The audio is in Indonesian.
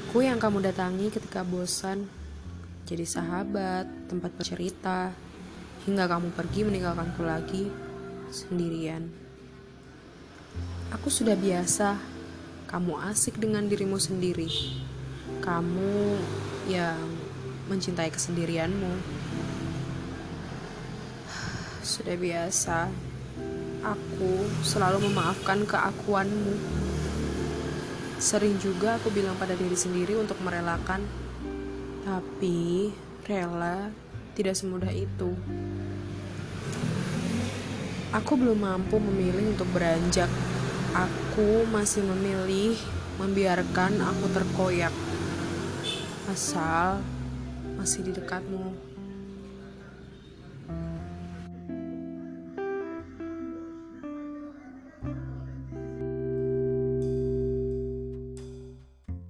Aku yang kamu datangi ketika bosan, jadi sahabat, tempat bercerita, hingga kamu pergi meninggalkanku lagi sendirian. Aku sudah biasa, kamu asik dengan dirimu sendiri. Kamu yang mencintai kesendirianmu. Sudah biasa, aku selalu memaafkan keakuanmu. Sering juga aku bilang pada diri sendiri untuk merelakan, tapi rela tidak semudah itu. Aku belum mampu memilih untuk beranjak. Aku masih memilih membiarkan aku terkoyak. Asal masih di dekatmu.